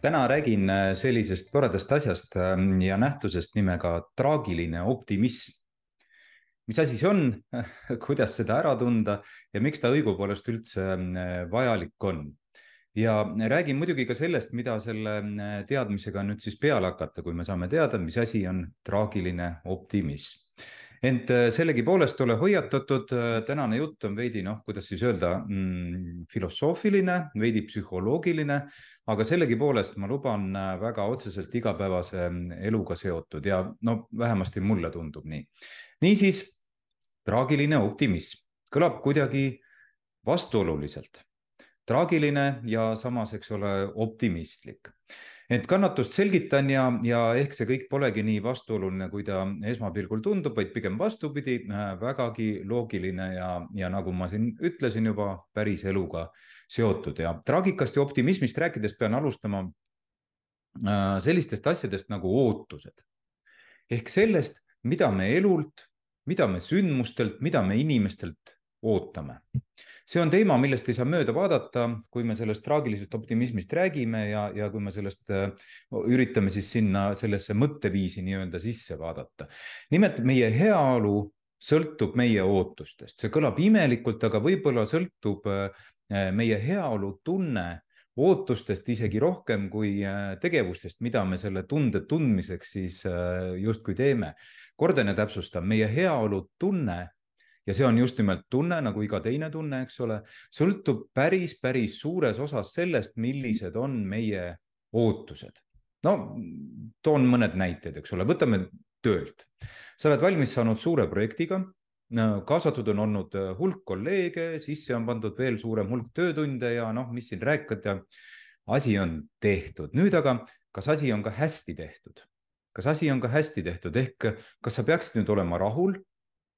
täna räägin äh, sellisest toredast asjast ähm, ja nähtusest nimega traagiline optimism. mis asi see on, kuidas seda ära tunda ja miks ta õigupoolest üldse äh, vajalik on? ja räägin muidugi ka sellest, mida selle äh, teadmisega nüüd siis peale hakata, kui me saame teada, mis asi on traagiline optimism ent sellegipoolest ole hoiatatud, tänane jutt on veidi noh, kuidas siis öelda mm,, filosoofiline, veidi psühholoogiline, aga sellegipoolest ma luban äh, väga otseselt igapäevase mm, eluga seotud ja no vähemasti mulle tundub nii. niisiis, traagiline optimism. Kõlab kuidagi vastuoluliselt, traagiline ja samas, eks ole, optimistlik. Et kannatust selgitan ja, ja ehk see kõik polegi nii vastuoluline, kui ta esmapilgul tundub, vaid pigem vastupidi, äh, vägagi loogiline ja, ja nagu ma siin ütlesin juba, päris eluga seotud ja traagikast ja optimismist rääkides pean alustama äh, sellistest asjadest nagu ootused. ehk sellest, mida me elult, mida me sündmustelt, mida me inimestelt ootame. see on teema, millest ei saa mööda vaadata, kui me sellest traagilisest optimismist räägime ja, ja kui me sellest äh, üritame siis sinna sellesse mõtteviisi nii-öelda sisse vaadata. nimelt meie heaolu sõltub meie ootustest, see kõlab imelikult, aga võib-olla sõltub äh, meie heaolutunne ootustest isegi rohkem kui äh, tegevustest, mida me selle tunde tundmiseks siis äh, justkui teeme. kordan ja täpsustan, meie heaolutunne ja see on just nimelt tunne nagu iga teine tunne, eks ole, sõltub päris, päris suures osas sellest, millised on meie ootused. no toon mõned näited, eks ole, võtame töölt. sa oled valmis saanud suure projektiga kaasatud on olnud äh, hulk kolleege, sisse on pandud veel suurem hulk töötunde ja noh, mis siin rääkida. asi on tehtud, nüüd aga, kas asi on ka hästi tehtud? kas asi on ka hästi tehtud, ehk kas sa peaksid nüüd olema rahul,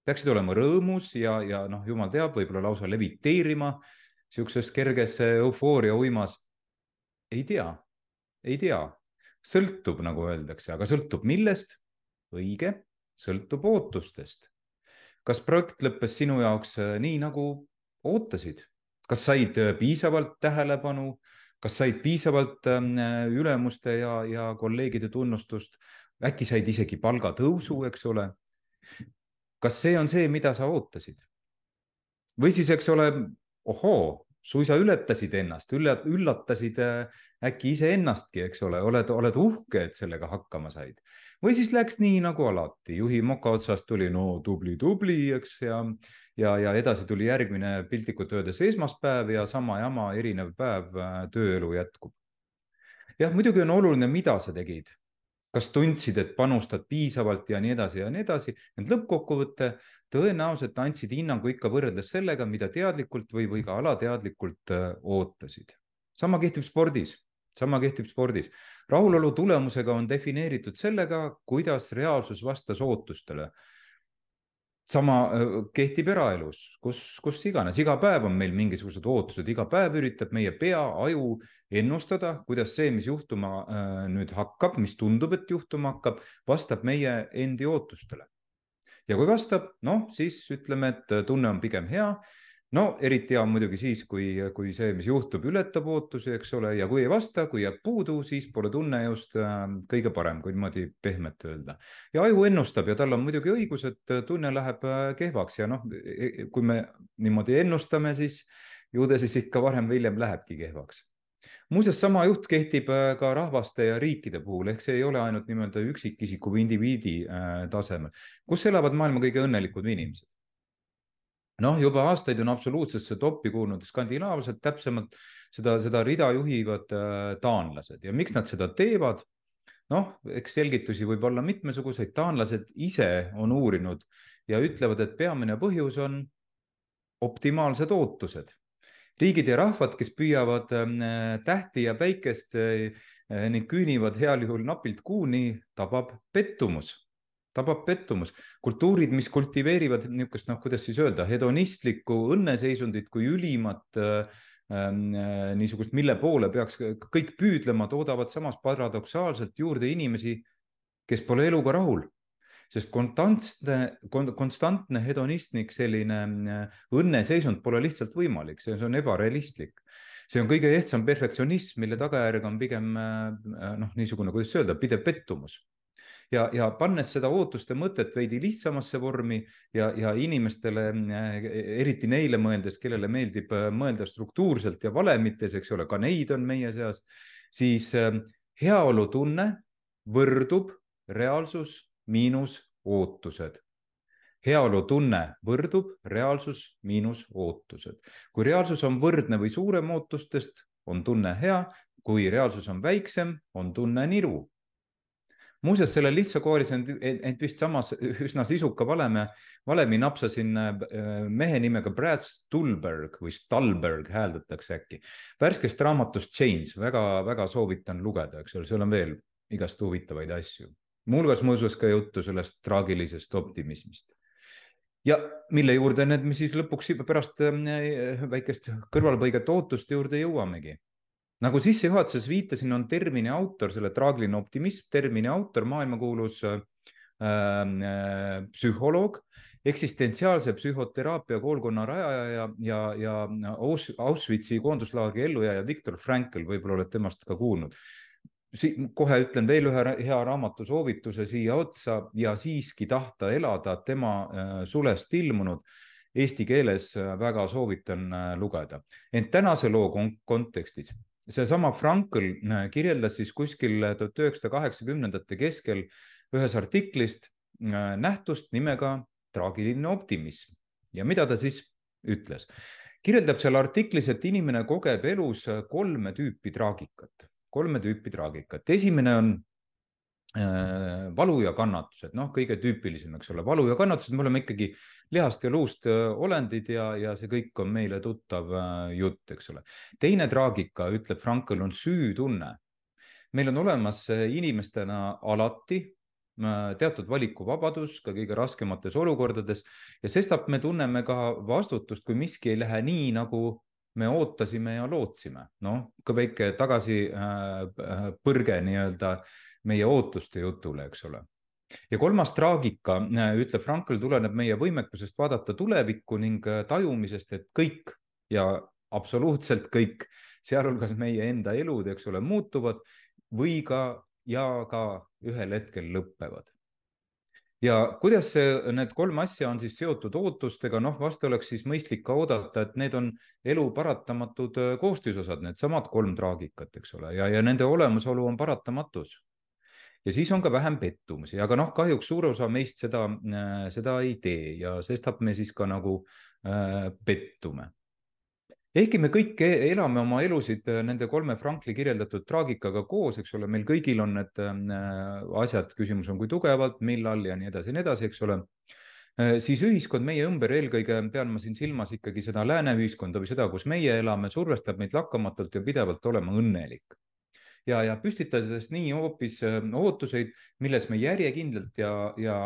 peaksid olema rõõmus ja, ja noh, jumal teab, võib-olla lausa leviteerima sihukeses kerges eufooria uimas. ei tea, ei tea, sõltub, nagu öeldakse, aga sõltub millest? õige, sõltub ootustest kas projekt lõppes sinu jaoks äh, nii, nagu ootasid? kas said äh, piisavalt tähelepanu, kas said piisavalt ähm, äh, ülemuste ja, ja kolleegide tunnustust, äkki said isegi palgatõusu, eks ole? kas see on see, mida sa ootasid? või siis, eks ole, ohoo, suisa ületasid ennast, üllatasid äkki iseennastki, eks ole, oled, oled uhke, et sellega hakkama said või siis läks nii nagu alati, juhi moka otsast tuli no tubli-tubli, eks, ja, ja, ja edasi tuli järgmine piltlikult öeldes esmaspäev ja sama jama, erinev päev, äh, tööelu jätkub. jah, muidugi on oluline, mida sa tegid, kas tundsid, et panustad piisavalt ja nii edasi ja nii edasi, ent lõppkokkuvõte. Tõenäoliselt andsid hinnangu ikka võrreldes sellega, mida teadlikult või, või ka alateadlikult äh, ootasid. sama kehtib spordis sama kehtib spordis. rahulolu tulemusega on defineeritud sellega, kuidas reaalsus vastas ootustele. sama kehtib eraelus, kus, kus iganes, iga päev on meil mingisugused ootused, iga päev üritab meie pea, aju ennustada, kuidas see, mis juhtuma nüüd hakkab, mis tundub, et juhtuma hakkab, vastab meie endi ootustele. ja kui vastab, noh, siis ütleme, et tunne on pigem hea no eriti hea on muidugi siis, kui, kui see, mis juhtub, ületab ootusi, eks ole, ja kui ei vasta, kui jääb puudu, siis pole tunne just äh, kõige parem, kui niimoodi pehmelt öelda. ja aju ennustab ja tal on muidugi õigus, et tunne läheb äh, kehvaks ja noh, e, e, kui me niimoodi ennustame, siis ju ta siis ikka varem või hiljem lähebki kehvaks. Muuseas, sama juht kehtib äh, ka rahvaste ja riikide puhul, ehk see ei ole ainult nii-öelda üksikisiku või indiviidi äh, tasemel, kus elavad maailma kõige õnnelikumad inimesed noh, juba aastaid on absoluutsesse toppi kuulnud skandinaavlased, täpsemalt seda, seda rida juhivad äh, taanlased ja miks nad seda teevad? noh, eks selgitusi võib olla mitmesuguseid, taanlased ise on uurinud ja ütlevad, et peamine põhjus on optimaalsed ootused. riigid ja rahvad, kes püüavad äh, tähti ja päikest äh, ning küünivad heal juhul napilt kuuni, tabab pettumus tabab pettumus. kultuurid, mis kultiveerivad niisugust, noh, kuidas siis öelda, hedonistlikku õnneseisundit kui ülimat äh, äh, niisugust, mille poole peaks kõik püüdlema, toodavad samas paradoksaalselt juurde inimesi, kes pole eluga rahul sest konstantne, konstantne hedonistlik selline äh, õnneseisund pole lihtsalt võimalik, see on ebarealistlik. see on kõige ehtsam perfektsionism, mille tagajärg on pigem noh, niisugune, kuidas öelda, pidev pettumus ja, ja pannes seda ootuste mõtet veidi lihtsamasse vormi ja, ja inimestele, äh, eriti neile mõeldes, kellele meeldib äh, mõelda struktuurselt ja valemites, eks ole, ka neid on meie seas, siis äh, heaolutunne võrdub reaalsus miinus ootused heaolutunne võrdub reaalsus miinus ootused. kui reaalsus on võrdne või suurem ootustest, on tunne hea, kui reaalsus on väiksem, on tunne niru muuseas, selle lihtsa kooris on ent vist samas üsna sisuka valeme, valemi napsasin äh, mehe nimega Brad Stulberg või Stalberg hääldatakse äkki. värskest raamatust Chains väga,, väga-väga soovitan lugeda, eks ole, seal on veel igast huvitavaid asju. muuhulgas muuseas ka juttu sellest traagilisest optimismist ja mille juurde nüüd me siis lõpuks pärast äh, väikest kõrvalpõiget ootuste juurde jõuamegi nagu sissejuhatuses viitasin, on termini autor, selle traagiline optimism, termini autor, maailmakuulus äh, äh, psühholoog, eksistentsiaalse psühhoteraapia koolkonna rajaja ja, ja, ja Auschwitzi koonduslaagri ellujääja Viktor Frankl, võib-olla oled temast ka kuulnud. kohe ütlen veel ühe hea raamatu soovituse siia otsa ja siiski tahta elada, tema äh, sulest ilmunud eesti keeles äh, väga soovitan äh, lugeda. ent tänase loo kontekstis seesama Frankl äh, kirjeldas siis kuskil tuhat üheksasada kaheksakümnendate keskel ühes artiklist äh, nähtust nimega traagiline optimism ja mida ta siis ütles? kirjeldab seal artiklis, et inimene kogeb elus kolme tüüpi traagikat, kolme tüüpi traagikat. esimene on valu ja kannatused, noh, kõige tüüpilisem, eks ole, valu ja kannatused, me oleme ikkagi lihast ja luust äh, olendid ja, ja see kõik on meile tuttav äh, jutt, eks ole. teine traagika, ütleb Frankl, on süütunne. meil on olemas inimestena alati teatud valikuvabadus ka kõige raskemates olukordades ja sestap me tunneme ka vastutust, kui miski ei lähe nii, nagu me ootasime ja lootsime, noh, ka väike tagasipõrge äh, nii-öelda äh, meie ootuste jutule, eks ole. ja kolmas traagika, äh, ütleb Frankl, tuleneb meie võimekusest vaadata tulevikku ning äh, tajumisest, et kõik ja absoluutselt kõik, sealhulgas meie enda elud, eks ole, muutuvad või ka ja ka ühel hetkel lõpevad ja kuidas see, need kolm asja on siis seotud ootustega, noh, vast oleks siis mõistlik ka oodata, et need on elu paratamatud äh, koostisosad, needsamad kolm traagikat, eks ole, ja, ja nende olemasolu on paratamatus ja siis on ka vähem pettumusi, aga noh, kahjuks suur osa meist seda, äh, seda ei tee ja sestap me siis ka nagu äh, pettume. ehkki me kõik e-, elame oma elusid äh, nende kolme Frankli kirjeldatud traagikaga koos, eks ole, meil kõigil on need äh, asjad, küsimus on, kui tugevalt, millal ja nii edasi ja nii edasi, eks ole äh, siis ühiskond meie ümber, eelkõige pean ma siin silmas ikkagi seda lääne ühiskonda või seda, kus meie elame, survestab meid lakkamatult ja pidevalt olema õnnelik ja, ja püstitades nii hoopis äh, ootuseid, milles me järjekindlalt ja, ja,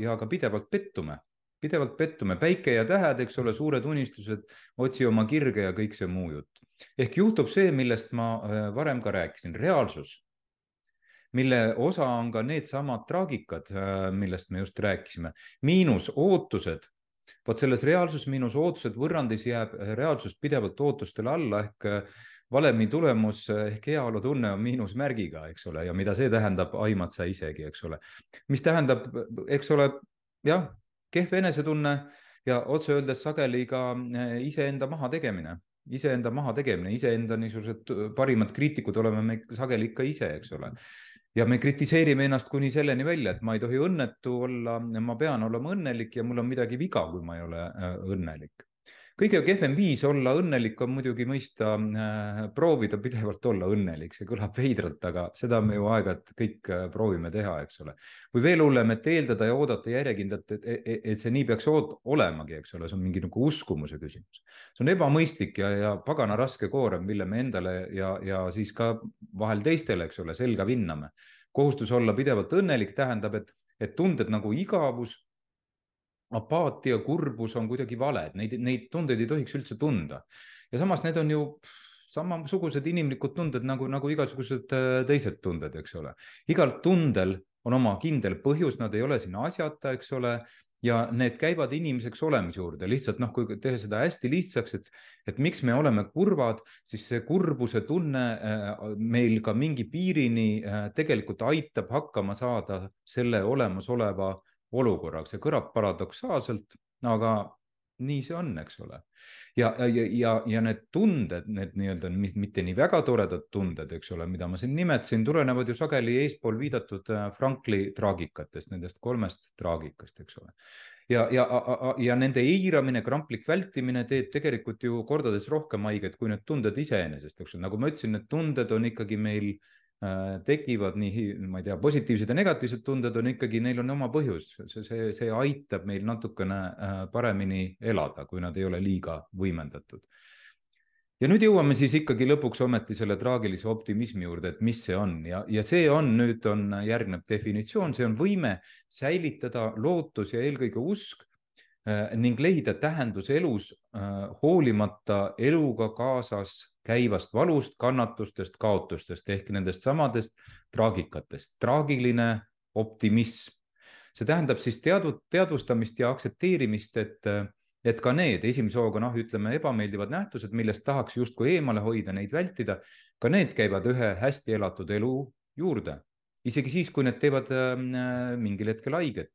ja ka pidevalt pettume, pidevalt pettume, päike ja tähed, eks ole, suured unistused, otsi oma kirge ja kõik see muu jutt. ehk juhtub see, millest ma äh, varem ka rääkisin, reaalsus. Mille osa on ka needsamad traagikad, äh, millest me just rääkisime, miinus ootused. Vot selles reaalsus miinus ootused võrrandis jääb reaalsus pidevalt ootustele alla ehk valemi tulemus ehk heaolutunne on miinusmärgiga, eks ole, ja mida see tähendab, aimad sa isegi, eks ole. mis tähendab, eks ole, jah, kehv enesetunne ja otse öeldes sageli ka eh, iseenda mahategemine, iseenda mahategemine, iseenda niisugused parimad kriitikud oleme me sageli ikka ise, eks ole. Ja me kritiseerime ennast kuni selleni välja, et ma ei tohi õnnetu olla, ma pean olema õnnelik ja mul on midagi viga, kui ma ei ole eh, õnnelik kõige kehvem viis olla õnnelik on muidugi mõista äh,, proovida pidevalt olla õnnelik, see kõlab veidralt, aga seda me ju aeg-ajalt kõik äh, proovime teha, eks ole. või veel hullem, et eeldada ja oodata järjekindlalt, et, et, et see nii peaks olemagi, eks ole, see on mingi nagu uskumuse küsimus. see on ebamõistlik ja, ja pagana raske koorem, mille me endale ja, ja siis ka vahel teistele, eks ole, selga vinname. kohustus olla pidevalt õnnelik tähendab, et, et tunded nagu igavus apaatia, kurbus on kuidagi valed, neid, neid tundeid ei tohiks üldse tunda. ja samas need on ju samasugused inimlikud tunded nagu, nagu igasugused äh, teised tunded, eks ole. igal tundel on oma kindel põhjus, nad ei ole siin asjata, eks ole, ja need käivad inimeseks olemise juurde, lihtsalt noh, kui teha seda hästi lihtsaks, et, et miks me oleme kurvad, siis see kurbuse tunne äh, meil ka mingi piirini äh, tegelikult aitab hakkama saada selle olemasoleva olukorraga, see kõlab paradoksaalselt, aga nii see on, eks ole. ja, ja, ja, ja need tunded, need nii-öelda mitte nii väga toredad tunded, eks ole, mida ma siin nimetasin, tulenevad ju sageli eespool viidatud äh, Frankli traagikatest, nendest kolmest traagikast, eks ole. ja, ja, ja nende eiramine, kramplik vältimine teeb tegelikult ju kordades rohkem haiget kui need tunded iseenesest, eks ole, nagu ma ütlesin, need tunded on ikkagi meil äh, tekivad nii, ma ei tea, positiivsed ja negatiivsed tunded on ikkagi, neil on oma põhjus, see, see, see aitab meil natukene äh, paremini elada, kui nad ei ole liiga võimendatud. ja nüüd jõuame siis ikkagi lõpuks ometi selle traagilise optimismi juurde, et mis see on ja, ja see on, nüüd on järgnev definitsioon, see on võime säilitada lootus ja eelkõige usk äh, ning leida tähendus elus hoolimata eluga kaasas käivast valust, kannatustest, kaotustest ehk nendest samadest traagikatest. traagiline optimism. see tähendab siis teadu-, teadvustamist ja aktsepteerimist, et, et ka need esimese hooga, noh, ütleme ebameeldivad nähtused, millest tahaks justkui eemale hoida, neid vältida, ka need käivad ühe hästi elatud elu juurde, isegi siis, kui need teevad äh, mingil hetkel haiget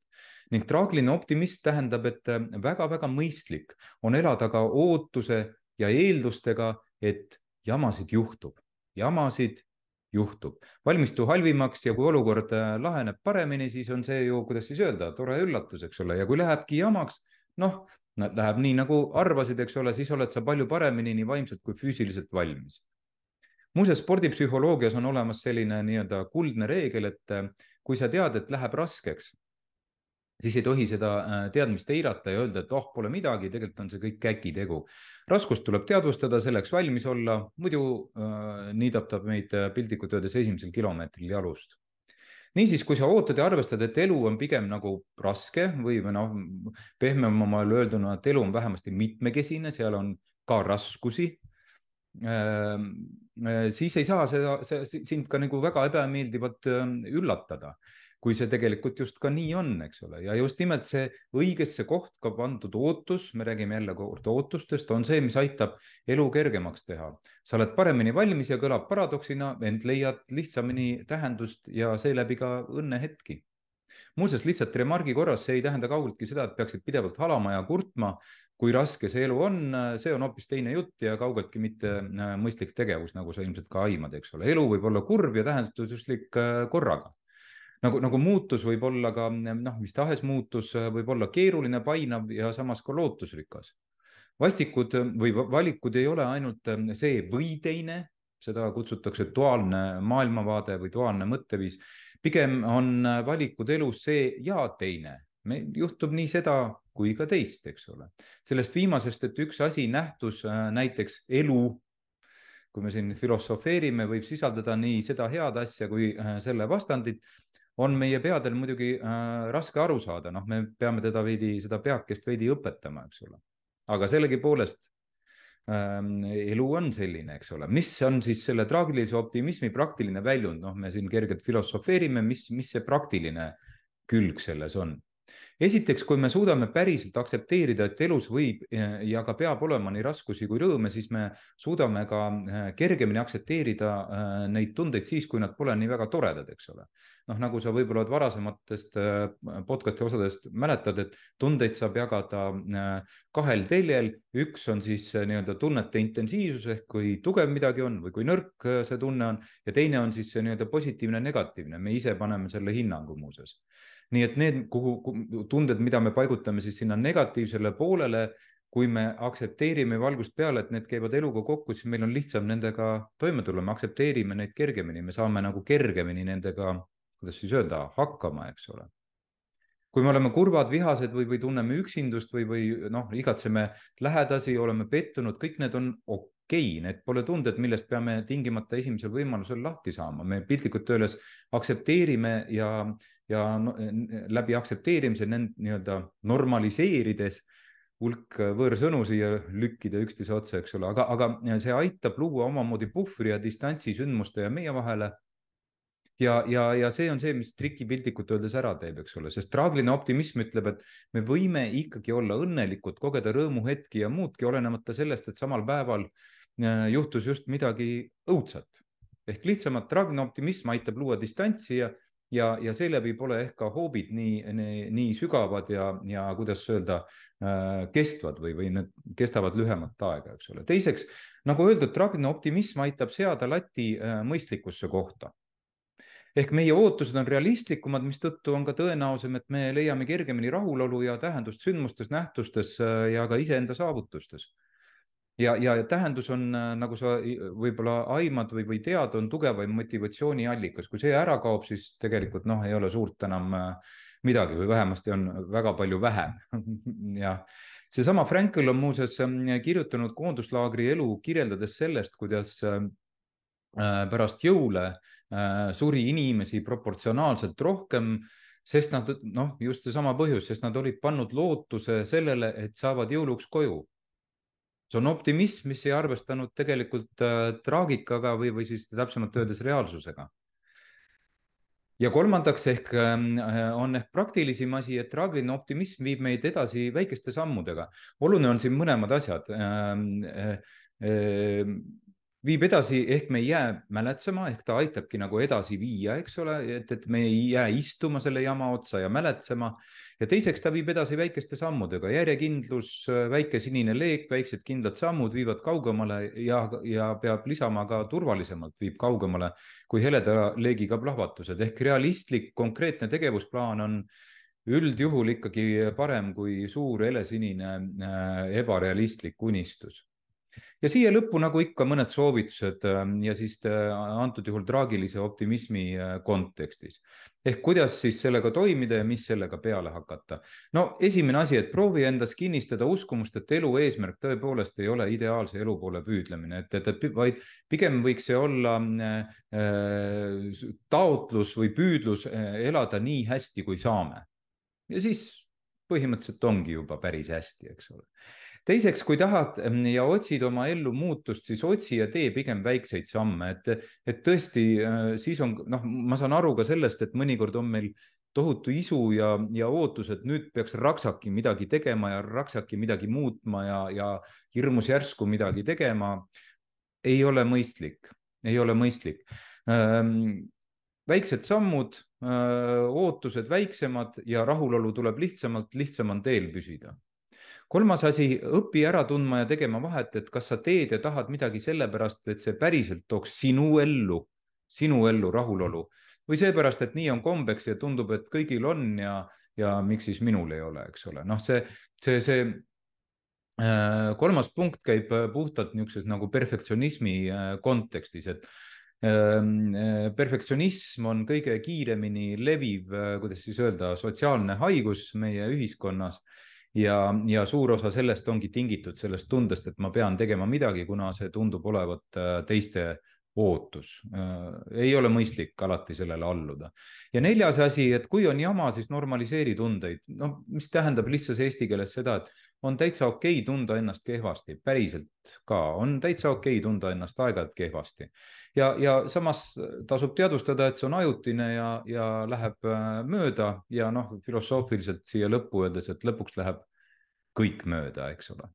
ning traagiline optimism tähendab, et väga-väga mõistlik on elada ka ootuse ja eeldustega, et jamasid juhtub, jamasid juhtub, valmistu halvimaks ja kui olukord äh, laheneb paremini, siis on see ju, kuidas siis öelda, tore üllatus, eks ole, ja kui lähebki jamaks, noh, läheb nii nagu arvasid, eks ole, siis oled sa palju paremini nii vaimselt kui füüsiliselt valmis. muuseas, spordipsühholoogias on olemas selline nii-öelda kuldne reegel, et äh, kui sa tead, et läheb raskeks, siis ei tohi seda äh, teadmist eirata ja öelda, et oh, pole midagi, tegelikult on see kõik käkitegu. raskust tuleb teadvustada, selleks valmis olla, muidu äh, niidab ta meid äh, piltlikult öeldes esimesel kilomeetril jalust. niisiis, kui sa ootad ja arvestad, et elu on pigem nagu raske või noh, pehmemal öelduna, et elu on vähemasti mitmekesine, seal on ka raskusi äh,, siis ei saa seda, sind ka nagu väga ebameeldivalt äh, üllatada kui see tegelikult just ka nii on, eks ole, ja just nimelt see õigesse kohta pandud ootus, me räägime jälle kord ootustest, on see, mis aitab elu kergemaks teha. sa oled paremini valmis ja kõlab paradoksina, ent leiad lihtsamini tähendust ja seeläbi ka õnnehetki. muuseas, lihtsalt remargi korras, see ei tähenda kaugeltki seda, et peaksid pidevalt halama ja kurtma, kui raske see elu on, see on hoopis teine jutt ja kaugeltki mitte äh, mõistlik tegevus, nagu sa ilmselt ka aimad, eks ole. elu võib olla kurb ja tähenduslik äh, korraga nagu, nagu muutus võib olla ka noh, mis tahes muutus võib olla keeruline, painav ja samas ka lootusrikas. vastikud või valikud ei ole ainult see või teine, seda kutsutakse duaalne maailmavaade või duaalne mõtteviis. pigem on valikud elus see ja teine, meil juhtub nii seda kui ka teist, eks ole. sellest viimasest, et üks asi, nähtus, näiteks elu kui me siin filosofeerime, võib sisaldada nii seda head asja kui selle vastandit on meie peadel muidugi äh, raske aru saada, noh, me peame teda veidi, seda peakest veidi õpetama, eks ole. aga sellegipoolest ähm, elu on selline, eks ole, mis on siis selle traagilise optimismi praktiline väljund, noh, me siin kergelt filosofeerime, mis, mis see praktiline külg selles on esiteks, kui me suudame päriselt aktsepteerida, et elus võib ja ka peab olema nii raskusi kui rõõme, siis me suudame ka äh, kergemini aktsepteerida äh, neid tundeid siis, kui nad pole nii väga toredad, eks ole. noh, nagu sa võib-olla varasematest podcast'i osadest mäletad, et tundeid saab jagada kahel teljel, üks on siis nii-öelda tunnete intensiivsus ehk kui tugev midagi on või kui nõrk see tunne on. Ja teine on siis nii-öelda positiivne, negatiivne, me ise paneme selle hinnangu muuseas nii et need, kuhu tunded, mida me paigutame siis sinna negatiivsele poolele, kui me aktsepteerime valgust peale, et need käivad eluga kokku, siis meil on lihtsam nendega toime tulla, me aktsepteerime neid kergemini, me saame nagu kergemini nendega, kuidas siis öelda, hakkama, eks ole. kui me oleme kurvad, vihased või, või tunneme üksindust või, või noh, igatseme lähedasi, oleme pettunud, kõik need on okei okay., need pole tunded, millest peame tingimata esimesel võimalusel lahti saama, me piltlikult öeldes aktsepteerime ja, ja no, läbi aktsepteerimise nii-öelda normaliseerides hulk võõrsõnu siia lükkida üksteise otsa, eks ole, aga, aga see aitab luua omamoodi puhvri ja distantsi sündmuste ja meie vahele. ja, ja, ja see on see, mis triki piltlikult öeldes ära teeb, eks ole, sest traagiline optimism ütleb, et me võime ikkagi olla õnnelikud, kogeda rõõmuhetki ja muudki, olenemata sellest, et samal päeval juhtus just midagi õudsat. ehk lihtsamalt traagiline optimism aitab luua distantsi ja ja, ja seeläbi pole ehk ka hoobid nii, nii, nii sügavad ja, ja kuidas öelda äh,, kestvad või, või need kestavad lühemat aega, eks ole. teiseks, nagu öeldud, traagiline optimism aitab seada lati äh, mõistlikkusse kohta ehk meie ootused on realistlikumad, mistõttu on ka tõenäosem, et me leiame kergemini rahulolu ja tähendust sündmustes, nähtustes äh, ja ka iseenda saavutustes ja, ja tähendus on, äh, nagu sa võib-olla aimad või, või tead, on tugevaim motivatsiooniallikas, kui see ära kaob, siis tegelikult noh, ei ole suurt enam äh, midagi või vähemasti on väga palju vähem. Ja seesama Frankel on muuseas ähm, kirjutanud koonduslaagri elu, kirjeldades sellest, kuidas äh, pärast jõule suri inimesi proportsionaalselt rohkem sest nad noh, just seesama põhjus, sest nad olid pannud lootuse sellele, et saavad jõuluks koju see on optimism, mis ei arvestanud tegelikult äh, traagikaga või, või siis täpsemalt öeldes reaalsusega. ja kolmandaks ehk ähm, äh, on ehk praktilisem asi, et traagiline optimism viib meid edasi väikeste sammudega. oluline on siin mõlemad asjad ähm, äh,. Äh, viib edasi, ehk me ei jää mäletsema, ehk ta aitabki nagu edasi viia, eks ole, et, et me ei jää istuma selle jama otsa ja mäletsema. ja teiseks ta viib edasi väikeste sammudega, järjekindlus, väike sinine leek, väiksed kindlad sammud viivad kaugemale ja, ja peab lisama ka turvalisemalt viib kaugemale kui heleda leegiga plahvatused ehk realistlik konkreetne tegevusplaan on üldjuhul ikkagi parem kui suur helesinine ebarealistlik unistus ja siia lõppu nagu ikka mõned soovitused ähm, ja siis äh, antud juhul traagilise optimismi äh, kontekstis. ehk kuidas siis sellega toimida ja mis sellega peale hakata. no esimene asi, et proovi endas kinnistada uskumust, et elu eesmärk tõepoolest ei ole ideaalse elu poole püüdlemine, et, et, et vaid pigem võiks see olla äh, äh taotlus või püüdlus elada nii hästi, kui saame. ja siis põhimõtteliselt ongi juba päris hästi, eks ole teiseks, kui tahad mm, ja otsid oma ellu muutust, siis otsi ja tee pigem väikseid samme, et, et tõesti äh, siis on, noh, ma saan aru ka sellest, et mõnikord on meil tohutu isu ja, ja ootus, et nüüd peaks raksaki midagi tegema ja raksaki midagi muutma ja, ja hirmus järsku midagi tegema. ei ole mõistlik, ei ole mõistlik. Ähm, väiksed sammud, äh, ootused väiksemad ja rahulolu tuleb lihtsamalt, lihtsam on teel püsida. Kolmas asi, õpi ära tundma ja tegema vahet, et kas sa teed ja tahad midagi sellepärast, et see päriselt tooks sinu ellu, sinu ellu rahulolu. Või seepärast, et nii on kombeks ja tundub, et kõigil on ja, ja miks siis minul ei ole, eks ole, noh, see, see, see äh, kolmas punkt käib puhtalt niisuguses nagu perfektsionismi äh, kontekstis, et äh, perfektsionism on kõige kiiremini leviv, kuidas siis öelda, sotsiaalne haigus meie ühiskonnas ja, ja suur osa sellest ongi tingitud sellest tundest, et ma pean tegema midagi, kuna see tundub olevat äh, teiste ootus. Ei ole mõistlik alati sellele alluda. ja neljas asi, et kui on jama, siis normaliseeri tundeid. noh, mis tähendab lihtsas eesti keeles seda, et on täitsa okei okay tunda ennast kehvasti, päriselt ka, on täitsa okei okay tunda ennast aeg-ajalt kehvasti. ja, ja samas tasub teadvustada, et see on ajutine ja, ja läheb äh, mööda ja noh, filosoofiliselt siia lõppu öeldes, et lõpuks läheb kõik mööda, eks ole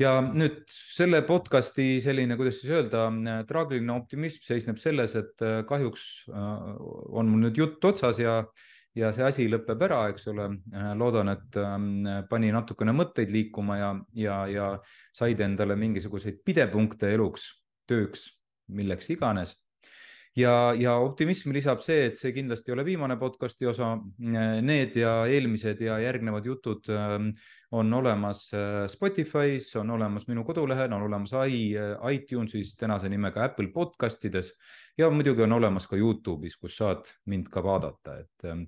ja nüüd selle podcast'i selline, kuidas siis öelda, traagiline optimism seisneb selles, et äh, kahjuks äh, on mul nüüd jutt otsas ja, ja see asi lõpeb ära, eks ole. Äh, loodan, et ähm, pani natukene mõtteid liikuma ja, ja, ja said endale mingisuguseid pidepunkte eluks, tööks, milleks iganes. Ja, ja optimismi lisab see, et see kindlasti ei ole viimane podcast'i osa. Need ja eelmised ja järgnevad jutud ähm, on olemas äh, Spotify's, on olemas minu kodulehel, on olemas iTunesis tänase nimega Apple podcastides. Ja muidugi on olemas ka Youtube'is, kus saad mind ka vaadata, et ähm,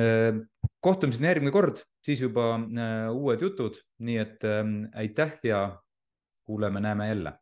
äh, kohtumiseni järgmine kord, siis juba äh, uued jutud, nii et ähm, aitäh ja kuuleme-näeme jälle